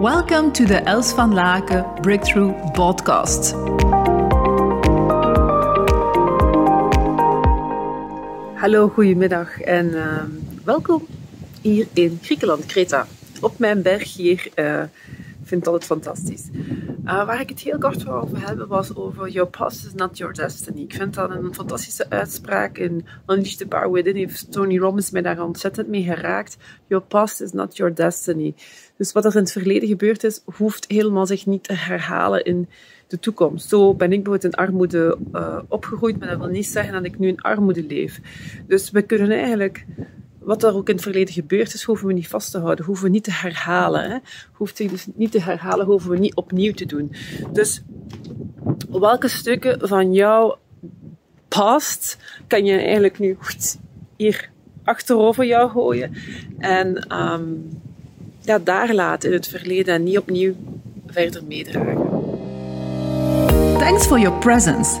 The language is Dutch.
Welcome to the Els van Laken Breakthrough Podcast. Hallo, goedemiddag en uh, welkom hier in Griekenland, Kreta. Op mijn berg hier. Uh, vind het altijd fantastisch. Uh, waar ik het heel kort over hebben was over Your past is not your destiny. Ik vind dat een fantastische uitspraak. In Unleash the Power Within heeft Tony Robbins mij daar ontzettend mee geraakt. Your past is not your destiny. Dus wat er in het verleden gebeurd is, hoeft helemaal zich niet te herhalen in de toekomst. Zo ben ik bijvoorbeeld in armoede uh, opgegroeid, maar dat wil niet zeggen dat ik nu in armoede leef. Dus we kunnen eigenlijk wat er ook in het verleden gebeurd is, hoeven we niet vast te houden, hoeven we niet te herhalen. Hoeft zich dus niet te herhalen, hoeven we niet opnieuw te doen. Dus welke stukken van jouw past kan je eigenlijk nu hier achterover jou gooien en um, ja, daar laten in het verleden en niet opnieuw verder meedragen. Thanks for your presence.